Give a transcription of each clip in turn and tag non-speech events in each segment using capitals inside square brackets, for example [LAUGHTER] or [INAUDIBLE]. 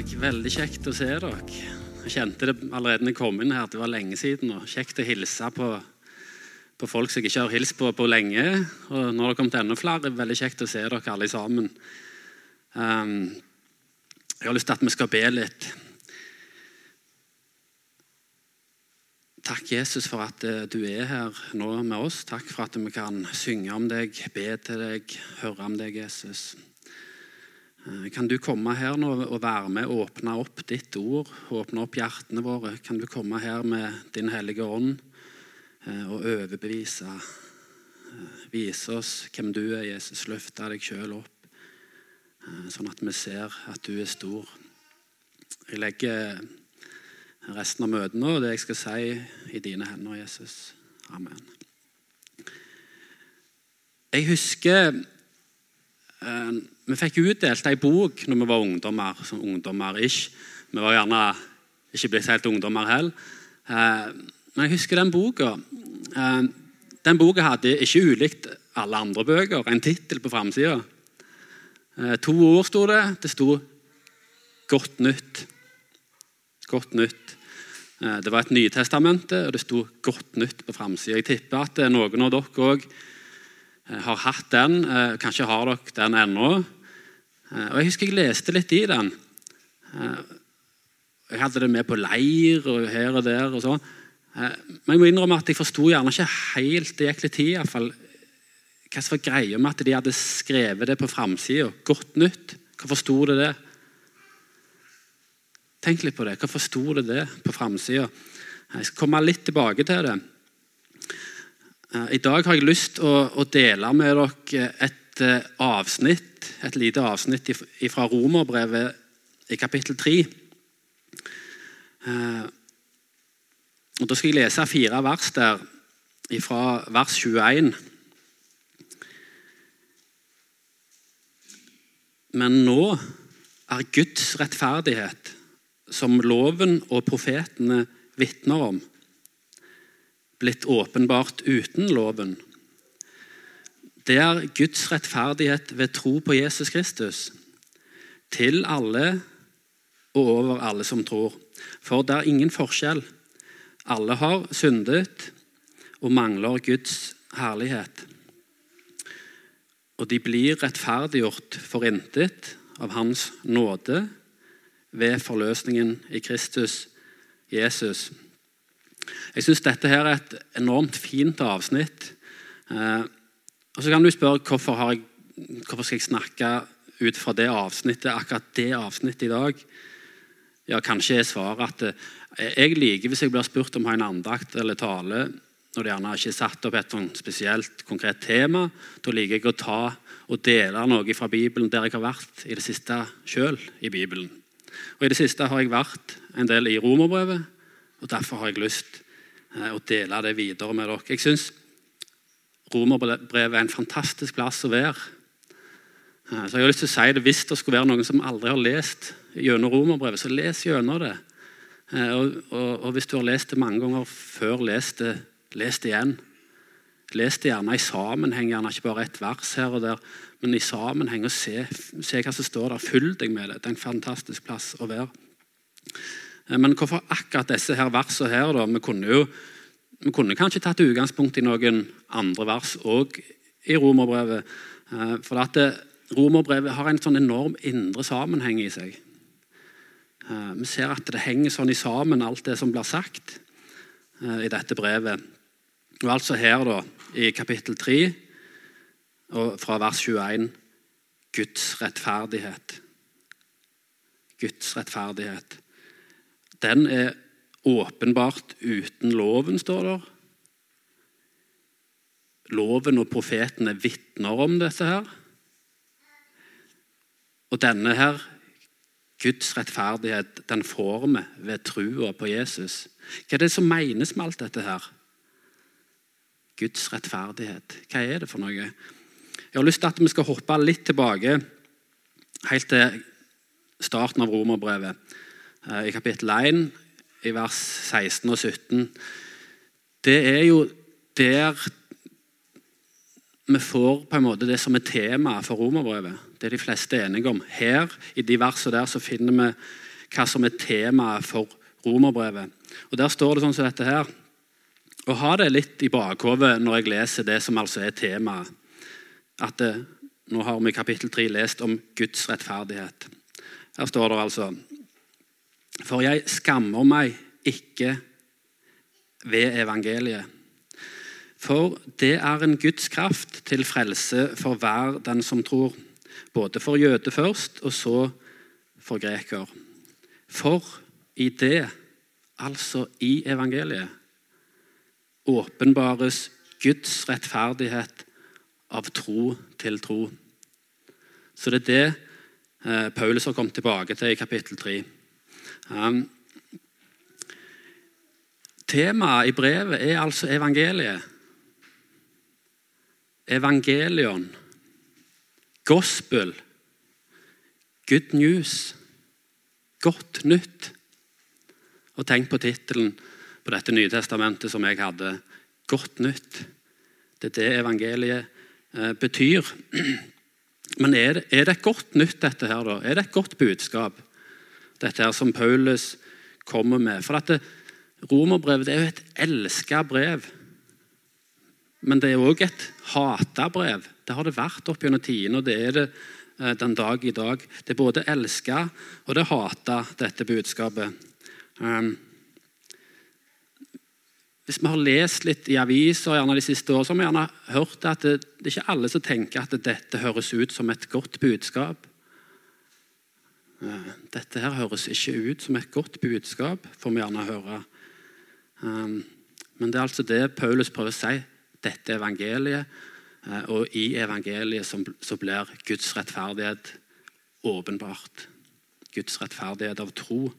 dag. Veldig kjekt å se dere. Jeg kjente det allerede da jeg kom inn her, at det var lenge siden. og Kjekt å hilse på, på folk som jeg ikke har hilst på på lenge. Og nå har det kommet enda flere. Veldig kjekt å se dere alle sammen. Um, jeg har lyst til at vi skal be litt. Takk, Jesus, for at eh, du er her nå med oss. Takk for at vi kan synge om deg, be til deg, høre om deg, Jesus. Eh, kan du komme her nå og være med og åpne opp ditt ord, åpne opp hjertene våre? Kan du komme her med Din hellige ånd eh, og overbevise? Vise oss hvem du er, Jesus. Løfte deg sjøl opp, sånn at vi ser at du er stor. Jeg legger resten av møtet nå og det jeg skal si, i dine hender, Jesus. Amen. Jeg husker eh, Vi fikk utdelt ei bok når vi var ungdommer. som ungdommer ish. Vi var gjerne ikke blitt helt ungdommer heller. Eh, men jeg husker den boka. Eh, den boka hadde ikke ulikt alle andre bøker en tittel på framsida. Eh, to ord sto det. Det sto 'Godt nytt'. Godt nytt. Eh, det var et Nytestamentet, og det sto 'Godt nytt' på framsida. Jeg tipper at eh, noen av dere òg har hatt den. Kanskje har dere den ennå. Og Jeg husker jeg leste litt i den. Jeg hadde det med på leir og her og der. og sånn. Men jeg må innrømme at jeg forsto gjerne ikke helt det gikk litt tid, i hvert fall, hva som var greia med at de hadde skrevet det på framsida. Godt nytt. Hvorfor sto det det? Tenk litt på det. Hvorfor sto det det på framsida? Jeg skal komme litt tilbake til det. I dag har jeg lyst til å, å, dele med dere et eh, avsnitt, et lite avsnitt fra Romerbrevet i kapittel 3. Eh, og Da skal jeg lese fire vers der, fra vers 21. Men nå er Guds rettferdighet som loven og profetene vitner om, blitt åpenbart uten loven. Det er Guds rettferdighet ved tro på Jesus Kristus, til alle og over alle som tror. For det er ingen forskjell. Alle har syndet og mangler Guds herlighet. Og de blir rettferdiggjort for intet av Hans nåde ved forløsningen i Kristus Jesus. Jeg syns dette her er et enormt fint avsnitt. Eh, og Så kan du spørre hvorfor, jeg, hvorfor skal jeg snakke ut fra det avsnittet, akkurat det avsnittet i dag. Ja, Kanskje er svaret at eh, jeg liker hvis jeg blir spurt om å ha en andakt eller tale når det gjerne ikke er satt opp et spesielt konkret tema. Da liker jeg å ta og dele noe fra Bibelen der jeg har vært i det siste sjøl i Bibelen. Og I det siste har jeg vært en del i romerbrevet, og derfor har jeg lyst til å dele det videre med dere. Jeg syns romerbrevet er en fantastisk plass å være. Eh, så jeg har lyst til å si det Hvis det skulle være noen som aldri har lest gjennom romerbrevet, så les gjennom det. Eh, og, og, og, hvis du har lest det mange ganger før, les det, les det igjen. Les det gjerne i sammenheng, gjerne ikke bare ett vers her og der men i sammenheng og se, se, hva som står der. Fyll deg med det. Det er en fantastisk plass å være. Eh, men hvorfor akkurat disse her versene her? da? Vi kunne jo vi kunne kanskje tatt utgangspunkt i noen andre vers òg i romerbrevet. Eh, for at romerbrevet har en sånn enorm indre sammenheng i seg. Eh, vi ser at det henger sånn i sammen, alt det som blir sagt i dette brevet. Og altså her, da, i kapittel 3 og fra vers 21 Guds rettferdighet. Guds rettferdighet. Den er åpenbart uten loven, står det. Loven og profetene vitner om dette her. Og denne her, Guds rettferdighet, den får vi ved trua på Jesus. Hva er det som menes med alt dette her? Guds rettferdighet. Hva er det for noe? Jeg har lyst til at vi skal hoppe litt tilbake helt til starten av romerbrevet, i kapittel 1, i vers 16 og 17. Det er jo der vi får på en måte det som er temaet for romerbrevet. Det er de fleste enige om. Her, i de versene der, så finner vi hva som er temaet for romerbrevet. Og Der står det sånn som dette her. Og ha det litt i bakhodet når jeg leser det som altså er temaet. At det, Nå har vi i kapittel 3 lest om Guds rettferdighet. Her står det altså For jeg skammer meg ikke ved evangeliet. For det er en Guds kraft til frelse for hver den som tror. Både for jøde først, og så for greker. For i det, altså i evangeliet, åpenbares Guds rettferdighet av tro til tro. Så det er det eh, Paulus har kommet tilbake til i kapittel 3. Um, Temaet i brevet er altså evangeliet. Evangelion. Gospel. Good news. Godt nytt. Og tenk på tittelen på dette nye testamentet som jeg hadde. Godt nytt. Det er det evangeliet eh, betyr. [CLEARS THROAT] Men er det, er det, et godt nytt, dette her da? Er det et godt budskap, dette her som Paulus kommer med? For at det, Romerbrevet er jo et elska brev. Men det er òg et hata brev. Det har det vært opp gjennom tidene, og det er det eh, den dag i dag. Det er både elska og det hata, dette budskapet. Um, hvis vi har lest litt i aviser gjerne de siste årene, så har vi gjerne hørt at det, det er ikke alle som tenker at dette høres ut som et godt budskap. Uh, dette her høres ikke ut som et godt budskap, får vi gjerne høre. Um, men det er altså det Paulus prøver å si. Dette er evangeliet, uh, og i evangeliet så blir Guds rettferdighet åpenbart. Guds rettferdighet av tro.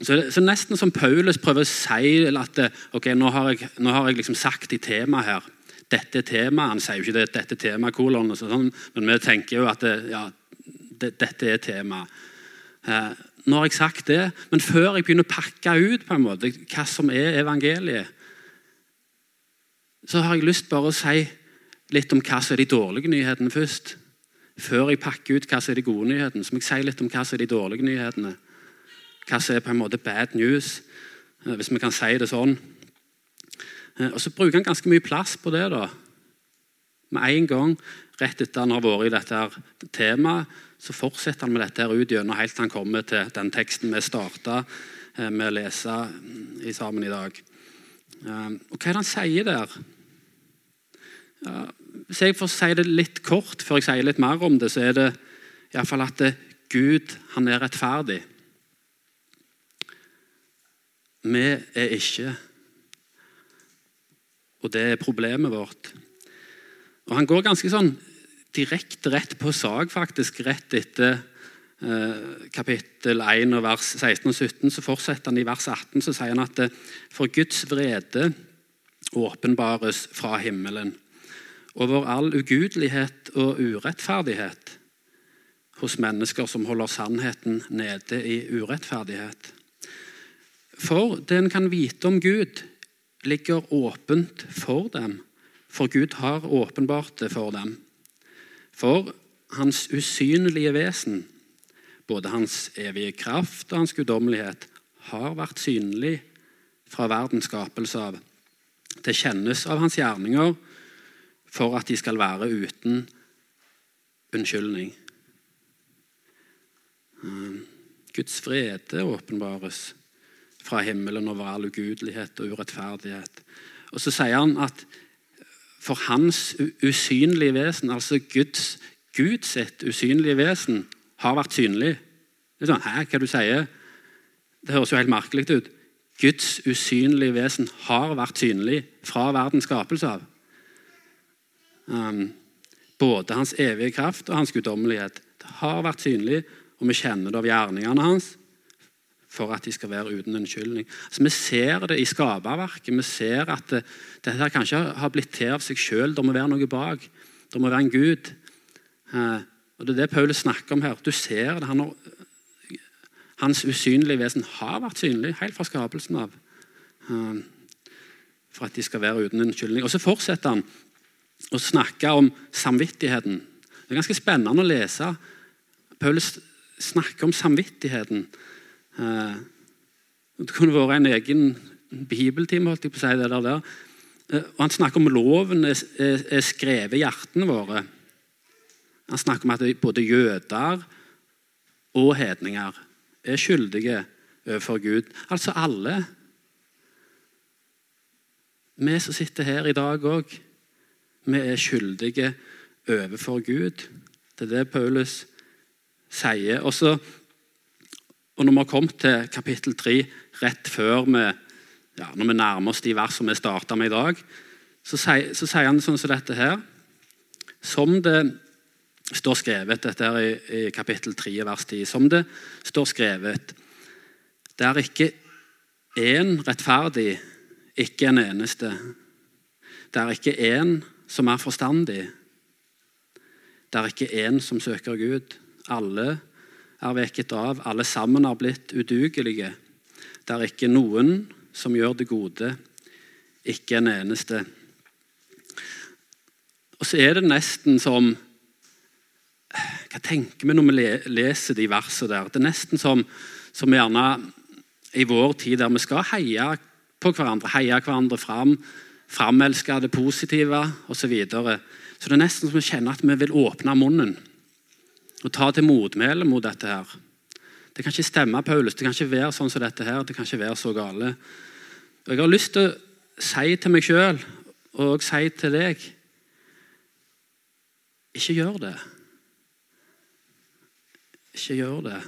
Så, det, så Nesten som Paulus prøver å si at ok, nå har jeg, nå har jeg liksom sagt i temaet her Dette temaet. Han sier jo ikke det, dette er temakolon, sånn, men vi tenker jo at det, ja, det, dette er temaet. Eh, nå har jeg sagt det, men før jeg begynner å pakke ut på en måte hva som er evangeliet, så har jeg lyst bare å si litt om hva som er de dårlige nyhetene først. Før jeg pakker ut hva som er de gode nyhetene, så må jeg si litt om hva som er de dårlige nyhetene. Hva som er på en måte bad news, eh, hvis vi kan si det sånn. Eh, og Så bruker han ganske mye plass på det. da. Med en gang, rett etter han har vært i dette temaet, så fortsetter han med dette her ut gjennom helt til han kommer til den teksten vi starta eh, med å lese i sammen i dag. Eh, og Hva er det han sier der? Hvis jeg får si det litt kort før jeg sier litt mer om det, så er det iallfall at Gud han er rettferdig. Vi er ikke. Og det er problemet vårt. Og Han går ganske sånn direkte rett på sak, faktisk. Rett etter eh, kapittel 1 og vers 16 og 17 så fortsetter han i vers 18 så sier han at eh, for Guds vrede åpenbares fra himmelen over all ugudelighet og urettferdighet hos mennesker som holder sannheten nede i urettferdighet. For det en kan vite om Gud, ligger åpent for dem, for Gud har åpenbart det for dem. For hans usynlige vesen, både hans evige kraft og hans guddommelighet, har vært synlig fra verdens skapelse av. Det kjennes av hans gjerninger for at de skal være uten unnskyldning. Um, Guds frede åpenbares fra himmelen over all ugudelighet og urettferdighet. Og Så sier han at for hans usynlige vesen, altså Guds, Guds usynlige vesen, har vært synlig. Det er sånn, Hæ, hva du sier? Det høres jo helt merkelig ut. Guds usynlige vesen har vært synlig fra verdens skapelse av. Um, både hans evige kraft og hans guddommelighet. Har vært synlig, og vi kjenner det av gjerningene hans for at de skal være uten unnskyldning. Altså, vi ser det i skaperverket. Vi ser at det, dette kanskje har blitt til av seg sjøl. Det må være noe bak. Det må være en gud. Eh, og Det er det Paulus snakker om her. Du ser det. Har, hans usynlige vesen har vært synlig helt fra skapelsen av. Eh, for at de skal være uten unnskyldning. Og Så fortsetter han å snakke om samvittigheten. Det er ganske spennende å lese. Paulus snakker om samvittigheten. Eh, det kunne vært en egen bibeltime. holdt jeg på å si det der. der. Eh, og Han snakker om loven er, er, skrevet i hjertene våre. Han snakker om at både jøder og hedninger er skyldige overfor Gud. Altså alle. Vi som sitter her i dag òg, vi er skyldige overfor Gud. Det er det Paulus sier. Og, så, og når vi har kommet til kapittel 3, rett før vi, ja, når vi nærmer oss de versene vi starta med i dag, så sier, så sier han sånn som dette her. Som det står skrevet dette er i, i kapittel 3, vers 10. Som det står skrevet Det er ikke én rettferdig, ikke en eneste. Det er ikke én som er forstandig. Det er ikke én som søker Gud. Alle er veket av. Alle sammen har blitt udugelige. Det er ikke noen som gjør det gode. Ikke en eneste. Og så er det nesten som hva tenker vi når vi leser de versene der? Det er nesten som, som gjerne i vår tid, der vi skal heie på hverandre, heie hverandre fram, framelske det positive osv. Så, videre. så det er nesten som vi kjenner at vi vil åpne munnen og ta til motmæle mot dette her. Det kan ikke stemme, Paulus. Det kan ikke være sånn som dette her. Det kan ikke være så gale. Og Jeg har lyst til å si til meg sjøl og si til deg ikke gjør det. Ikke gjør det.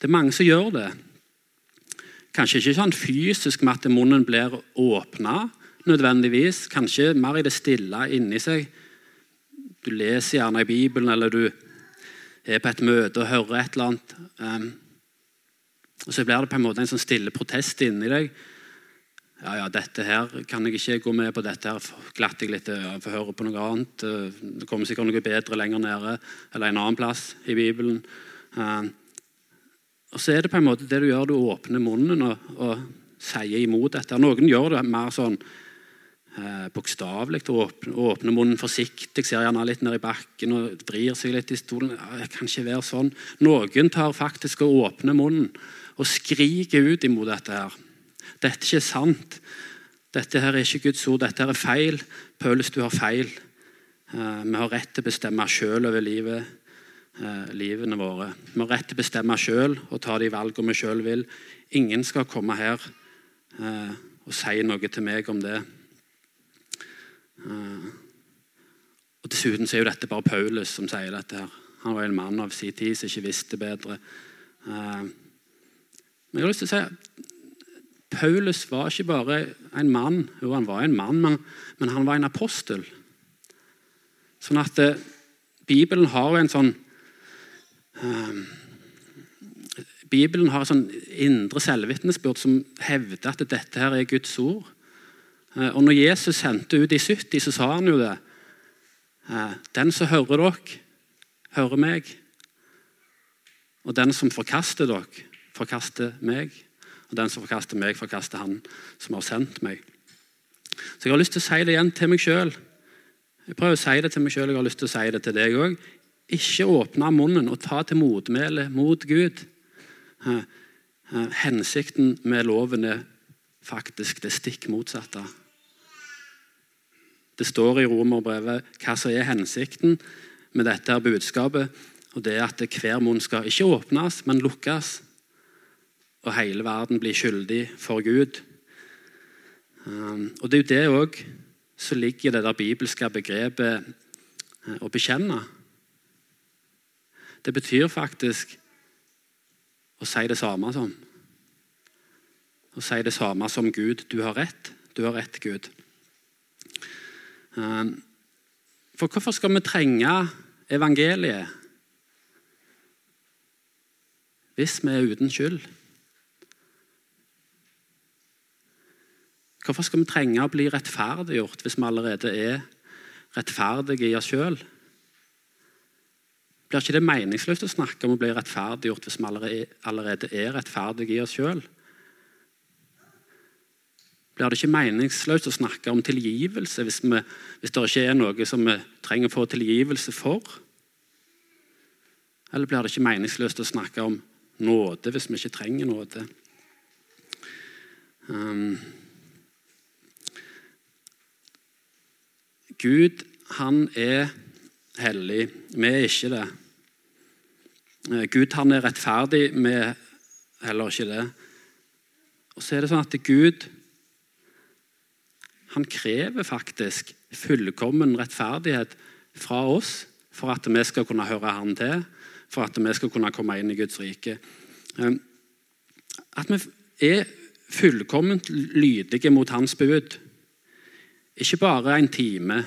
Det er mange som gjør det. Kanskje ikke sånn fysisk med at munnen blir åpna, nødvendigvis. Kanskje mer i det stille inni seg. Du leser gjerne i Bibelen, eller du er på et møte og hører et eller annet. Um, og Så blir det på en måte en sånn stille protest inni deg. Ja, ja, dette her kan jeg ikke gå med på. Dette her glatter jeg litt Jeg får høre på noe annet. Det kommer sikkert noe bedre lenger nede eller en annen plass i Bibelen. Eh, og så er det på en måte det du gjør, du åpner munnen og, og sier imot dette. Noen gjør det mer sånn eh, bokstavelig. Åpner, åpner munnen forsiktig, ser gjerne litt ned i bakken og vrir seg litt i stolen. jeg kan ikke være sånn. Noen tar faktisk og åpner munnen og skriker ut imot dette. her. Dette er ikke sant. Dette her er ikke Guds ord. Dette her er feil. Paulus, du har feil. Eh, vi har rett til å bestemme sjøl over livet eh, livene våre. Vi har rett til å bestemme sjøl og ta de valgene vi sjøl vil. Ingen skal komme her eh, og si noe til meg om det. Eh, og Dessuten så er jo dette bare Paulus som sier dette. her. Han var en mann av sin tid som ikke visste bedre. Eh, men jeg har lyst til å si Paulus var ikke bare en mann. Jo, han var en mann, men, men han var en apostel. Sånn at eh, Bibelen har en sånn Ehm, Bibelen har en sånn indre selvvitnesbyrd som hevder at dette her er Guds ord. Eh, og når Jesus sendte ut de 70, så sa han jo det. Eh, den som hører dere, hører meg. Og den som forkaster dere, forkaster meg. Og den som forkaster meg, forkaster han som har sendt meg. Så jeg har lyst til å si det igjen til meg sjøl. Jeg prøver å si det til meg sjøl, jeg har lyst til å si det til deg òg. Ikke åpne munnen og ta til motmæle mot Gud. Hensikten med loven er faktisk det stikk motsatte. Det står i romerbrevet hva som er hensikten med dette her budskapet. og Det er at hver munn skal ikke åpnes, men lukkes. Og hele verden blir skyldig for Gud. Og Det er jo det òg som ligger i det der bibelske begrepet eh, å bekjenne. Det betyr faktisk å si det samme som. Å si det samme som Gud. Du har rett. Du har rett, Gud. Ehm, for hvorfor skal vi trenge evangeliet hvis vi er uten skyld? Hvorfor skal vi trenge å bli rettferdiggjort hvis vi allerede er rettferdige i oss sjøl? Blir ikke det meningsløst å snakke om å bli rettferdiggjort hvis vi allerede er rettferdige i oss sjøl? Blir det ikke meningsløst å snakke om tilgivelse hvis, vi, hvis det ikke er noe som vi trenger å få tilgivelse for? Eller blir det ikke meningsløst å snakke om nåde hvis vi ikke trenger nåde? Um, Gud, han er hellig. Vi er ikke det. Eh, Gud, han er rettferdig. Vi er heller ikke det. Og så er det sånn at Gud han krever faktisk fullkommen rettferdighet fra oss for at vi skal kunne høre Han til, for at vi skal kunne komme inn i Guds rike. Eh, at vi er fullkomment lydige mot Hans bud. Ikke bare en time,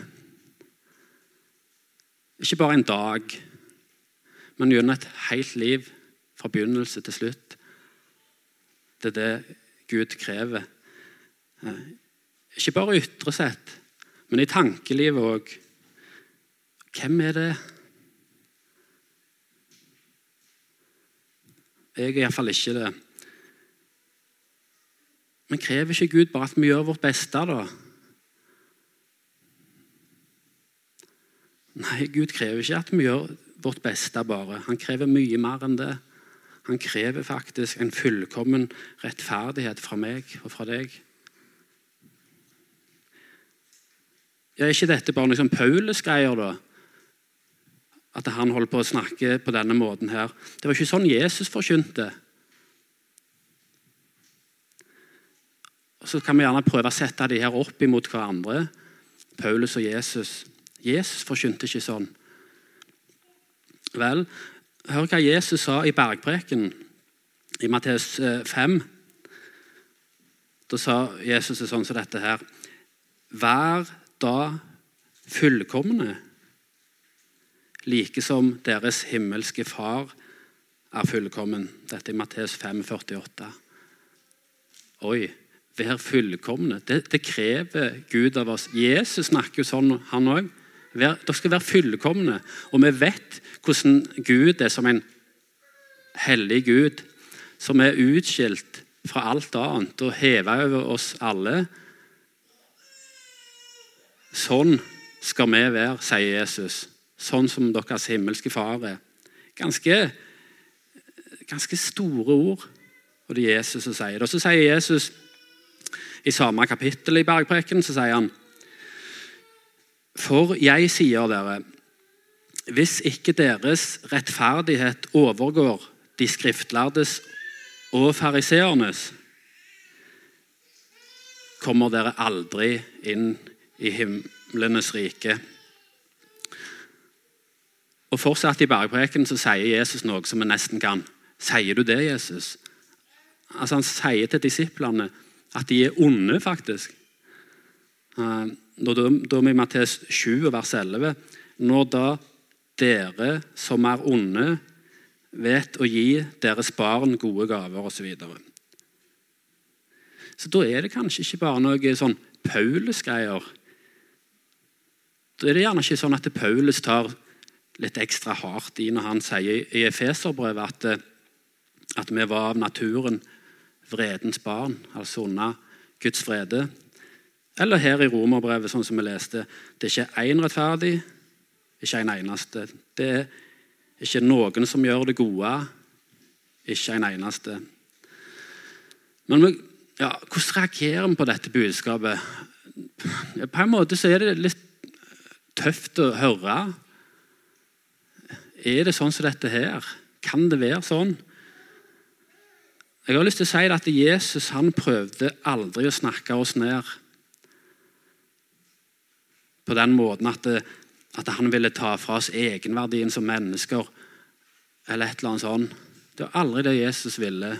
ikke bare en dag, men gjennom et helt liv, fra begynnelse til slutt. Det er det Gud krever. Ikke bare ytre sett, men i tankelivet òg. Hvem er det? Jeg er iallfall ikke det. Men krever ikke Gud bare at vi gjør vårt beste, da? Nei, Gud krever ikke at vi gjør vårt beste bare. Han krever mye mer enn det. Han krever faktisk en fullkommen rettferdighet fra meg og fra deg. Ja, er ikke dette bare liksom Paulus-greier, da? At han holder på å snakke på denne måten her. Det var ikke sånn Jesus forkynte. Så kan vi gjerne prøve å sette de her opp imot hverandre. Paulus og Jesus. Jesus forkynte ikke sånn. Vel, hør hva Jesus sa i bergpreken i Matteus 5. Eh, da sa Jesus sånn som dette her. Vær da fullkomne, like som deres himmelske Far er fullkommen. Dette er Matteus 5, 48. Oi, Vær fullkomne. Det, det, krever Gud av oss. Jesus snakker jo sånn, han òg. Dere skal være fullkomne. Og vi vet hvordan Gud er som en hellig Gud, som er utskilt fra alt annet og hever over oss alle. Sånn skal vi være, sier Jesus. Sånn som deres himmelske far er. Ganske, ganske store ord, og det er Jesus som sier det. Og så sier Jesus i samme kapittel i Bergpreken så sier han For jeg sier dere, hvis ikke deres rettferdighet overgår de skriftlærdes og fariseernes, kommer dere aldri inn i himlenes rike. Og Fortsatt i bergpreken så sier Jesus noe som vi nesten kan. Sier du det, Jesus? Altså Han sier til disiplene at de er onde, faktisk. Da er i Mattes 7, vers 11. Når da dere som er onde, vet å gi deres barn gode gaver osv. Så, videre. så da er det kanskje ikke bare noe sånn Paulus-greier. Da er det gjerne ikke sånn at Paulus tar litt ekstra hardt i når han sier i Efeserbrevet at, at vi var av naturen vredens barn, altså unna Guds vrede. Eller her i Romerbrevet, sånn som vi leste. Det er ikke én rettferdig, ikke en eneste. Det er ikke noen som gjør det gode, ikke en eneste. Men ja, hvordan reagerer vi på dette budskapet? På en måte så er det litt tøft å høre. Er det sånn som dette her? Kan det være sånn? Jeg har lyst til å si at Jesus han prøvde aldri å snakke oss ned på den måten at, det, at han ville ta fra oss egenverdien som mennesker. eller et eller annet sånt. Det var aldri det Jesus ville.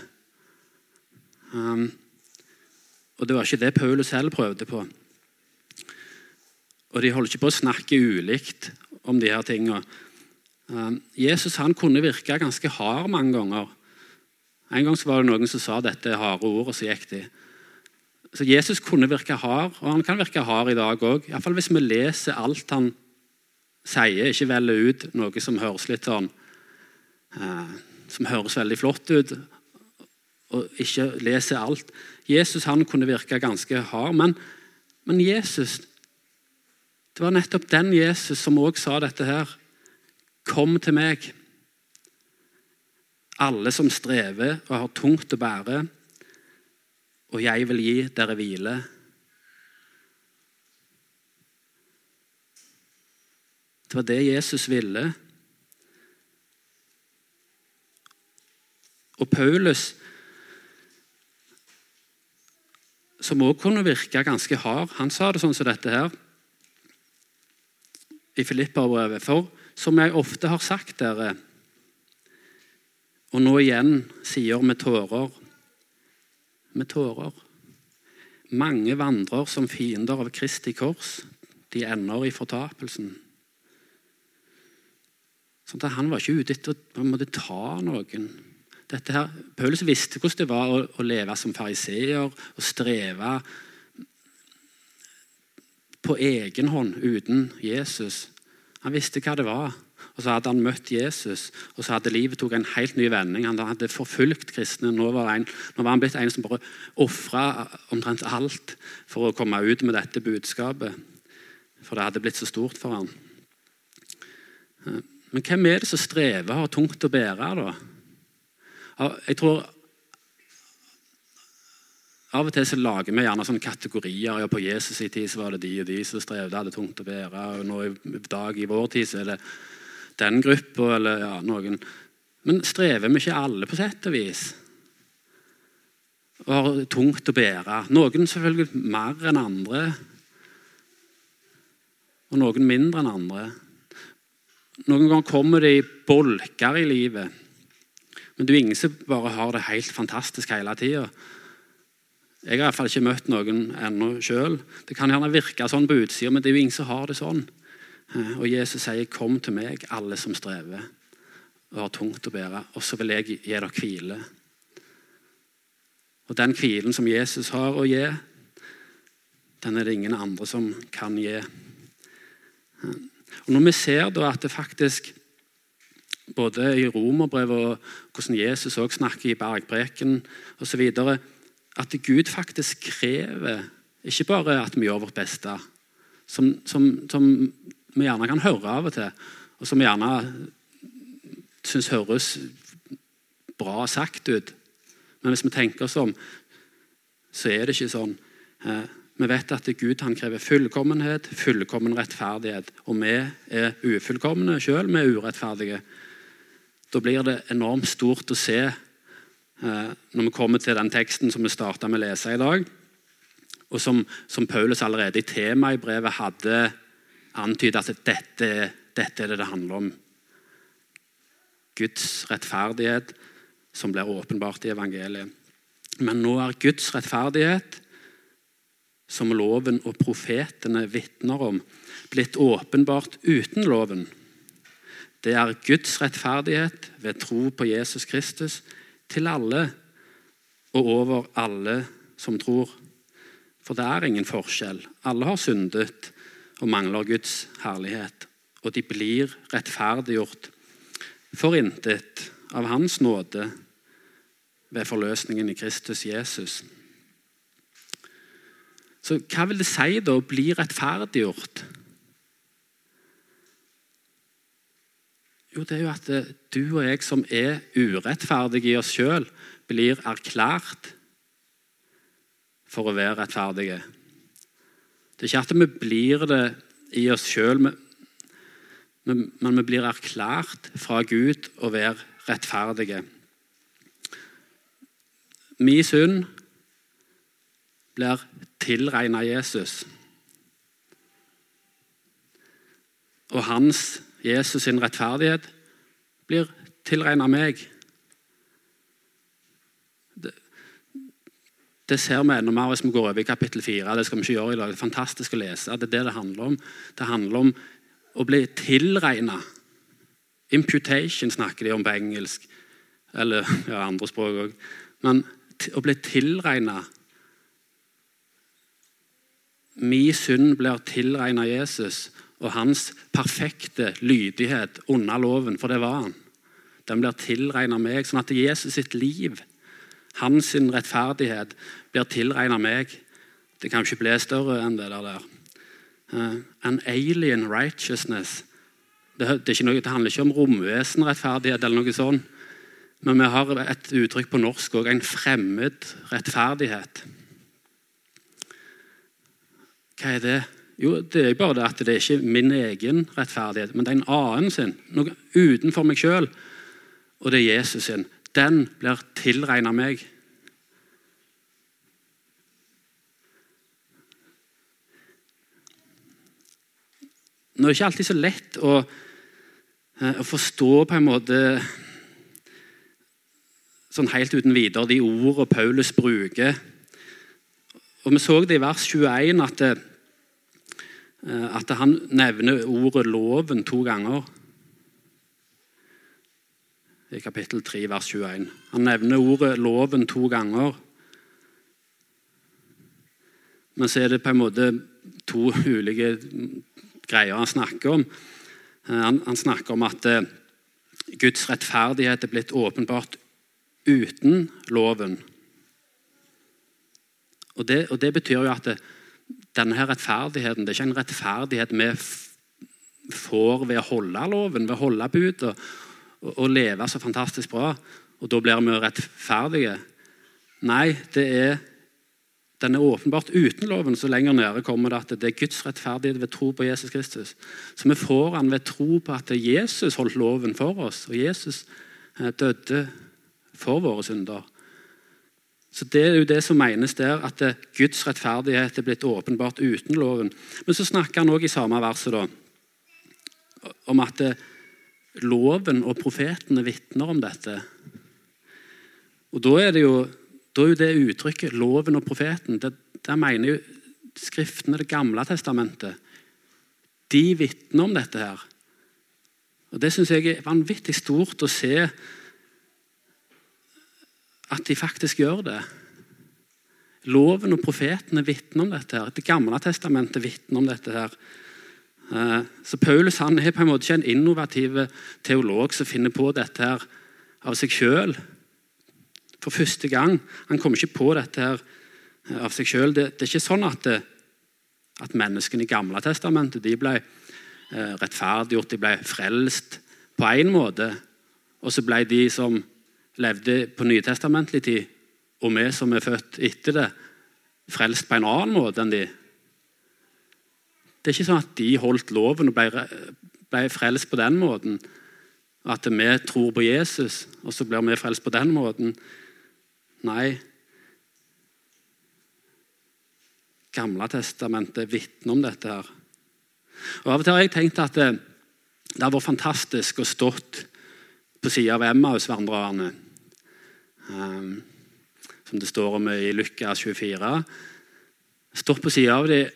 Um, og det var ikke det Paulus selv prøvde på. Og de holder ikke på å snakke ulikt om de her tingene. Um, Jesus han kunne virke ganske hard mange ganger. En gang var det noen som sa dette harde ordet, og så gikk de. Så Jesus kunne virke hard, og han kan virke hard i dag òg. Hvis vi leser alt han sier, ikke velger ut noe som høres litt sånn eh, Som høres veldig flott ut, og ikke leser alt. Jesus han kunne virke ganske hard, men, men Jesus Det var nettopp den Jesus som òg sa dette her. Kom til meg. alle som strever og har tungt å bære, og jeg vil gi dere hvile. Det var det Jesus ville. Og Paulus, som også kunne virke ganske hard, han sa det sånn som dette her i Filipperbrevet. For som jeg ofte har sagt dere, og nå igjen sier med tårer Med tårer. Mange vandrer som fiender av Kristi kors. De ender i fortapelsen. Sånn at Han var ikke ute etter å ta noen. Dette Her, Paulus visste hvordan det var å, å leve som fariseer og streve på egen hånd uten Jesus. Han visste hva det var. Og Så hadde han møtt Jesus, og så hadde livet tok en helt ny vending. Han hadde forfulgt kristne. Nå var, en, nå var han blitt en som bare ofra omtrent alt for å komme ut med dette budskapet. For det hadde blitt så stort for han. Men hvem er det som strever og har tungt å bære? da? Jeg tror Av og til så lager vi gjerne sånne kategorier. ja, På Jesus' i tid så var det de og de som strevde, hadde tungt å bære. og nå I dag i vår tid så er det den gruppa eller ja, noen. Men strever vi ikke alle på sett og vis? Og har tungt å bære. Noen selvfølgelig mer enn andre. Og noen mindre enn andre. Noen ganger kommer det i bolker i livet. Men det er ingen som bare har det helt fantastisk hele tida. Jeg har i hvert fall ikke møtt noen ennå sjøl. Det kan gjerne virke sånn på utsida, men det er jo ingen som har det sånn. Eh, og Jesus sier, 'Kom til meg, alle som strever og har tungt å bære, og så vil jeg gi dere hvile.' Og Den hvilen som Jesus har å gi, den er det ingen andre som kan gi. Eh, og Når vi ser da at det faktisk både i romerbrevet og hvordan Jesus også snakker i bergpreken osv. At Gud faktisk krever ikke bare at vi gjør vårt beste, som, som, som vi gjerne kan høre av og til, og som vi gjerne syns høres bra sagt ut. Men hvis vi tenker oss om, så er det ikke sånn. Eh, vi vet at Gud han krever fullkommenhet, fullkommen rettferdighet. Og vi er ufullkomne sjøl, vi er urettferdige. Da blir det enormt stort å se når vi kommer til den teksten som vi starta med å lese i dag, og som, som Paulus allerede i temaet i brevet hadde antydet at dette, dette er det det handler om. Guds rettferdighet som blir åpenbart i evangeliet. Men nå er Guds rettferdighet, som loven og profetene vitner om, blitt åpenbart uten loven. Det er Guds rettferdighet ved tro på Jesus Kristus til alle og over alle som tror. For det er ingen forskjell. Alle har syndet og mangler Guds herlighet. Og de blir rettferdiggjort for intet av Hans nåde ved forløsningen i Kristus Jesus. Så hva vil det si da å bli rettferdiggjort? Jo, det er jo at eh, du og jeg som er urettferdige i oss sjøl, blir erklært for å være rettferdige. Det er ikke at vi blir det i oss sjøl, men vi blir erklært fra Gud å være rettferdige. Min synd blir tilregna Jesus. Og hans Jesus sin rettferdighet blir tilregna meg. Det, ser vi enda mer hvis vi går over i kapittel 4. Det skal vi ikke gjøre i dag. Det er fantastisk å lese. Det er det det handler om. Det handler om å bli tilregna. Imputation snakker de om på engelsk. Eller ja, andre språk òg. Men å bli tilregna Min synd blir tilregna Jesus og hans perfekte lydighet under loven, for det var han. Den blir tilregna meg, sånn at Jesus sitt liv, hans rettferdighet, blir tilregna meg. Det kan ikke bli større enn det der. Uh, an alien righteousness. Det, det, noe, det, handler ikke om romvesenrettferdighet eller noe sånt. Men vi har et uttrykk på norsk òg, en fremmed rettferdighet. Hva er det? Jo, det er bare det at det er ikke min egen rettferdighet, men det er en annen sin. Noe utenfor meg sjøl. Og det er Jesus sin. Den blir tilregna meg. Nå er det ikke alltid så lett å, eh, å forstå på en måte sånn helt uten videre de ordene Paulus bruker. Og Vi så det i vers 21 at det, Eh, at han nevner ordet 'loven' to ganger. I kapittel 3, vers 21. Han nevner ordet 'loven' to ganger. Men så er det på en måte to ulike greier han snakker om. Eh, han, han snakker om at eh, Guds rettferdighet er blitt åpenbart uten loven. Og det, og det betyr jo at det, denne her rettferdigheten det er ikke en rettferdighet vi får ved å holde loven, ved å holde bud og, og, leve så fantastisk bra. Og da blir vi rettferdige. Nei, det er den er åpenbart uten loven. Så lenger nede kommer det at det er Guds rettferdighet ved tro på Jesus Kristus. Så vi får han ved tro på at Jesus holdt loven for oss, og Jesus eh, døde for våre synder. Så Det er jo det som menes der, at Guds rettferdighet er blitt åpenbart uten loven. Men så snakker han òg i samme verset da, om at loven og profetene vitner om dette. Og Da er det jo, er det uttrykket 'loven og profeten' det, Der mener jo Skriftene, Det gamle testamentet, de vitner om dette her. Og Det syns jeg er vanvittig stort å se at de faktisk gjør det. Loven og profetene vitner om dette. her. Det gamle testamentet vitner om dette. her. Eh, så Paulus han er på en måte ikke en innovativ teolog som finner på dette her av seg sjøl. For første gang. Han kommer ikke på dette her eh, av seg sjøl. Det, det, er ikke sånn at, det, at menneskene i Gamle testamentet de ble eh, rettferdiggjort, de ble frelst på én måte. Og så ble de som levde på nytestamentlig tid, og vi som er født etter det, frelst på en annen måte enn de. Det er ikke sånn at de holdt loven og ble, ble frelst på den måten. At vi tror på Jesus, og så blir vi frelst på den måten. Nei. Gamle testamentet vitner om dette. her. Og Av og til har jeg tenkt at det, det har vært fantastisk å stått på sida av Emmaus-vandrerne Ehm, som det står om i Lukas 24. Stått på sida av dem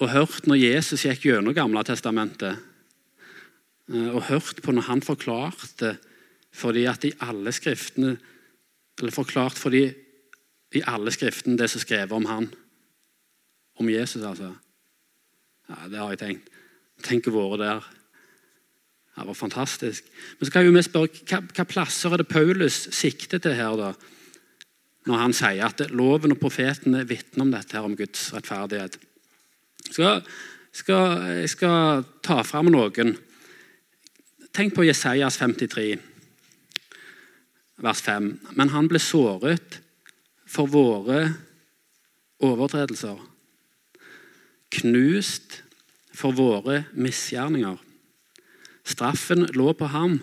og hørt når Jesus gikk gjennom Gamle testamentet. Eh, og hørt på når han forklarte fordi at i alle skriftene Eller forklart fordi i alle skriftene det som er skrevet om han. Om Jesus, altså. Ja, Det har jeg tenkt. Tenk å være der. Det var fantastisk. Men så kan vi spørre, hva, hva plasser er det Paulus sikter til her? da? Når han sier at loven og profetene vitner om dette her, om Guds rettferdighet. Skal, skal, jeg skal ta fram noen. Tenk på Jesajas 53, vers 5. Men han ble såret for våre overtredelser. Knust for våre misgjerninger. Straffen lå på ham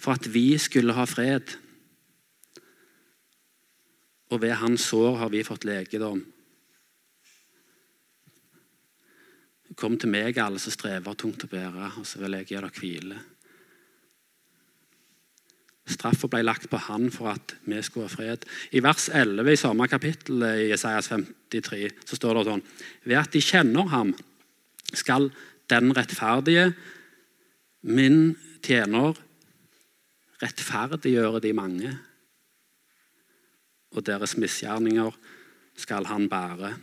for at vi skulle ha fred. Og ved hans sår har vi fått legedom. Kom til meg, alle som strever tungt å bære, og så vil jeg gi dere hvile. Straffa ble lagt på han for at vi skulle ha fred. I vers 11 i samme kapittel i Jesajas 53 så står det sånn Ved at de kjenner ham, skal den rettferdige Min tjener rettferdiggjøre de mange, og deres misgjerninger skal han bære.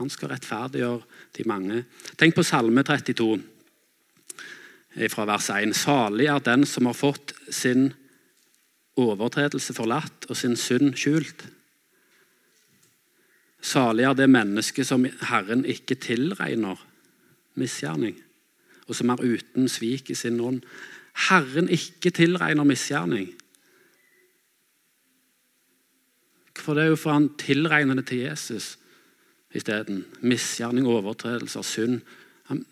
Han skal rettferdiggjøre de mange. Tenk på Salme 32, fra vers 1. Salig er den som har fått sin overtredelse forlatt og sin synd skjult. Salig er det mennesket som Herren ikke tilregner misgjerning og som er uten svik i sin ånd. Herren ikke tilregner misgjerning. For det er jo for han tilregner det til Jesus isteden. Misgjerning, overtredelser, synd. Han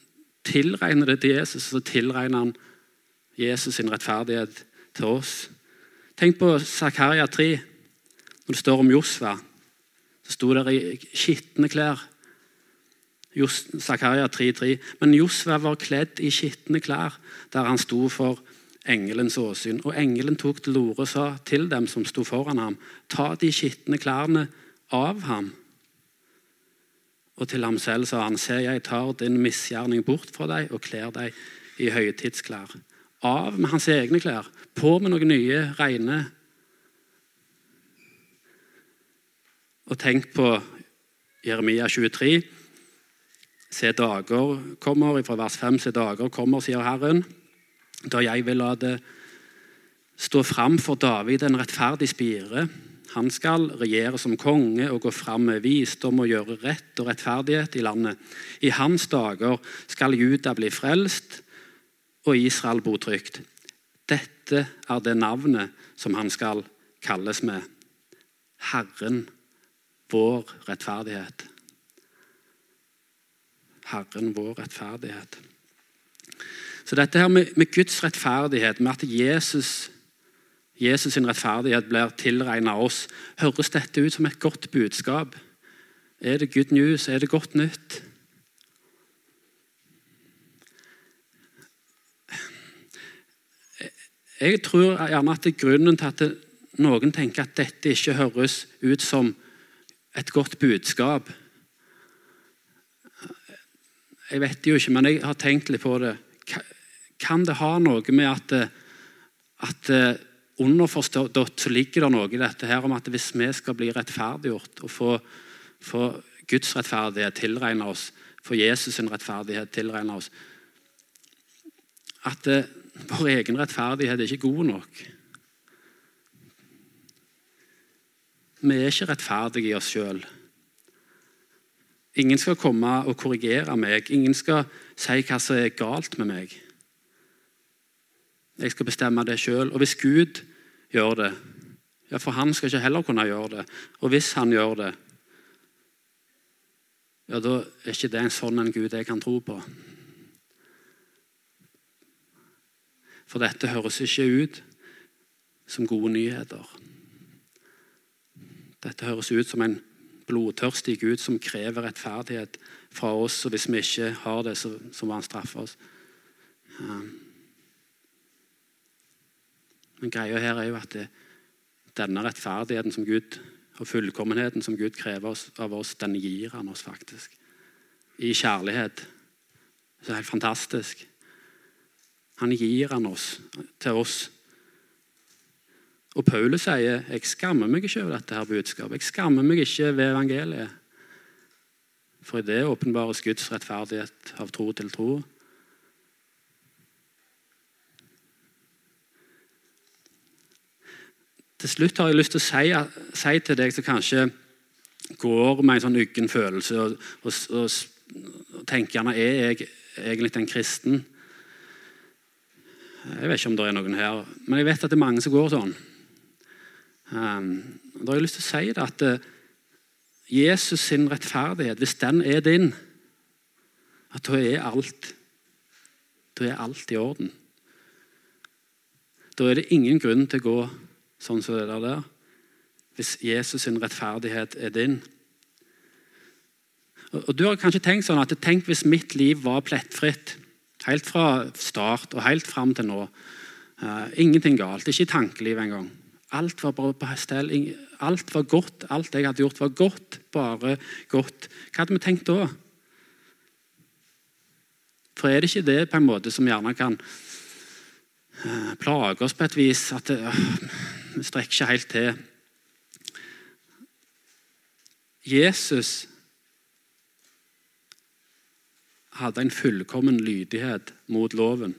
tilregner det til Jesus, og så tilregner han Jesus sin rettferdighet til oss. Tenk på Zakaria 3, når det står om Josva. Så sto der i skitne klær. Zakaria 3,3. Men Josva var kledd i skitne klær der han sto for engelens åsyn. Og engelen tok til orde og sa til dem som sto foran ham, ta de skitne klærne av ham. Og til ham selv sa han, se, jeg tar din misgjerning bort fra deg og kler deg i høytidsklær. Av med hans egne klær, på med noen nye, rene. Og tenk på Jeremia 23. Se dager kommer, fra vers 5, se dager kommer, sier Herren, da jeg vil la det stå fram for David en rettferdig spire. Han skal regjere som konge og gå fram med visdom og gjøre rett og rettferdighet i landet. I hans dager skal Juda bli frelst og Israel bo trygt. Dette er det navnet som han skal kalles med. Herren, vår rettferdighet. Herren, vår rettferdighet. Så dette her med, med Guds rettferdighet, med at Jesus, Jesus sin rettferdighet blir tilregna oss, høres dette ut som et godt budskap? Er det good news? Er det godt nytt? Jeg tror gjerne at det er grunnen til at noen tenker at dette ikke høres ut som et godt budskap. Jeg vet jo ikke, men jeg har tenkt litt på det. Kan det ha noe med at, at underforstått så ligger det noe i dette her om at hvis vi skal bli rettferdiggjort og få, få Guds rettferdighet tilregna oss, få Jesus' sin rettferdighet tilregna oss At vår egen rettferdighet er ikke god nok. Vi er ikke rettferdige i oss sjøl. Ingen skal komme og korrigere meg. Ingen skal si hva som er galt med meg. Jeg skal bestemme det sjøl. Og hvis Gud gjør det, ja, for han skal ikke heller kunne gjøre det. Og hvis han gjør det, ja, da er ikke det en sånn en Gud jeg kan tro på. For dette høres ikke ut som gode nyheter. Dette høres ut som en blodtørstig Gud som krever rettferdighet fra oss. Og hvis vi ikke har det, så, så må han straffe oss. Men greia her er jo at det, denne rettferdigheten som Gud, og fullkommenheten som Gud krever av oss, den gir han oss faktisk. I kjærlighet. Det er helt fantastisk. Han gir han oss til oss. Og Paulus sier jeg skammer meg ikke over dette her budskapet. Jeg skammer meg ikke ved evangeliet. For i det åpenbares Guds rettferdighet av tro til tro. Til slutt har jeg lyst til å si, si til deg som kanskje går med en sånn uggen følelse og, og, og, og tenker gjerne er jeg egentlig en kristen. Jeg vet ikke om det er noen her, men jeg vet at det er mange som går sånn. Um, da har jeg lyst til å si det at uh, Jesus sin rettferdighet, hvis den er din, at da er alt Da er alt i orden. Da er det ingen grunn til å gå sånn som det der. Hvis Jesus sin rettferdighet er din. Og Du har kanskje tenkt sånn at tenk hvis mitt liv var plettfritt. Helt fra start og helt fram til nå. Uh, ingenting galt. Ikke i tankelivet engang. Alt var bare på stell. Alt var godt. Alt jeg hadde gjort, var godt. Bare godt. Hva hadde vi tenkt da? For er det ikke det på en måte som gjerne kan uh, plage oss på et vis? At det, uh, vi strekker ikke helt til. Jesus hadde en fullkommen lydighet mot loven.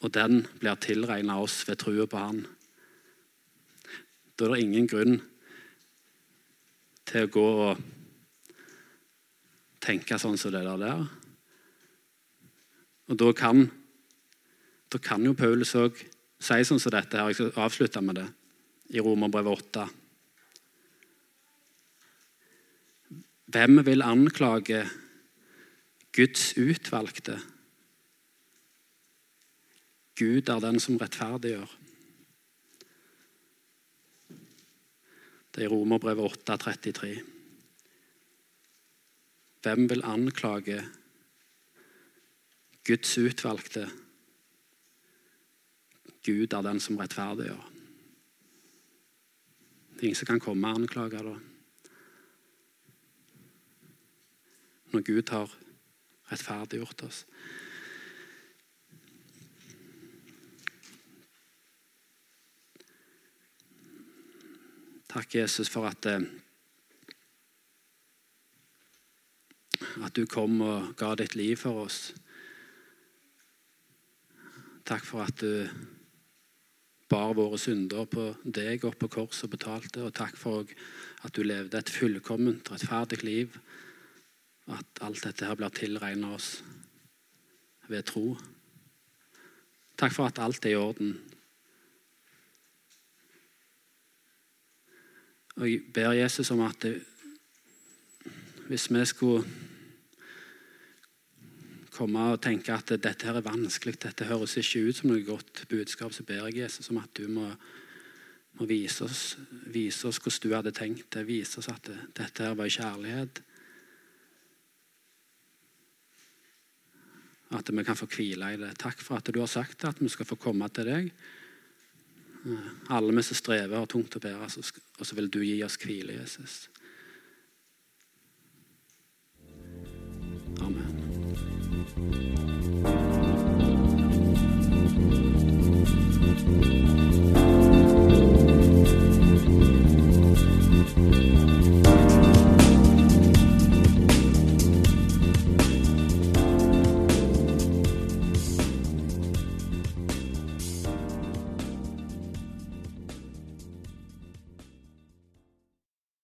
Og den blir tilregna oss ved trua på Han. Da er det ingen grunn til å gå og tenke sånn som det der. Og da kan, da kan jo Paulus òg si sånn som dette. her, Jeg skal avslutte med det i Romerbrevet 8. Hvem vil anklage Guds utvalgte? Gud er den som rettferdiggjør. Det er i Romerbrevet 8,33. Hvem vil anklage Guds utvalgte? Gud er den som rettferdiggjør. Det er ingen som kan komme og anklage da. Når Gud har rettferdiggjort oss. Takk, Jesus, for at, eh, at du kom og ga ditt liv for oss. Takk for at du bar våre synder på deg opp på korset og betalte. Og takk for at du levde et fullkomment, rettferdig liv. At alt dette her blir tilregnet oss ved tro. Takk for at alt er i orden. Og jeg ber Jesus om at det, hvis vi skulle komme og tenke at dette her er vanskelig, dette høres ikke ut som noe godt budskap, så ber jeg Jesus om at du må, må vise, oss, vise, oss, hvordan du hadde tenkt det. Vise oss at det, dette her var kjærlighet. At vi kan få hvile i det. Takk for at du har sagt at vi skal få komme til deg. Alle vi som strever har tungt å bære, og så vil du gi oss hvile, Jesus. Amen.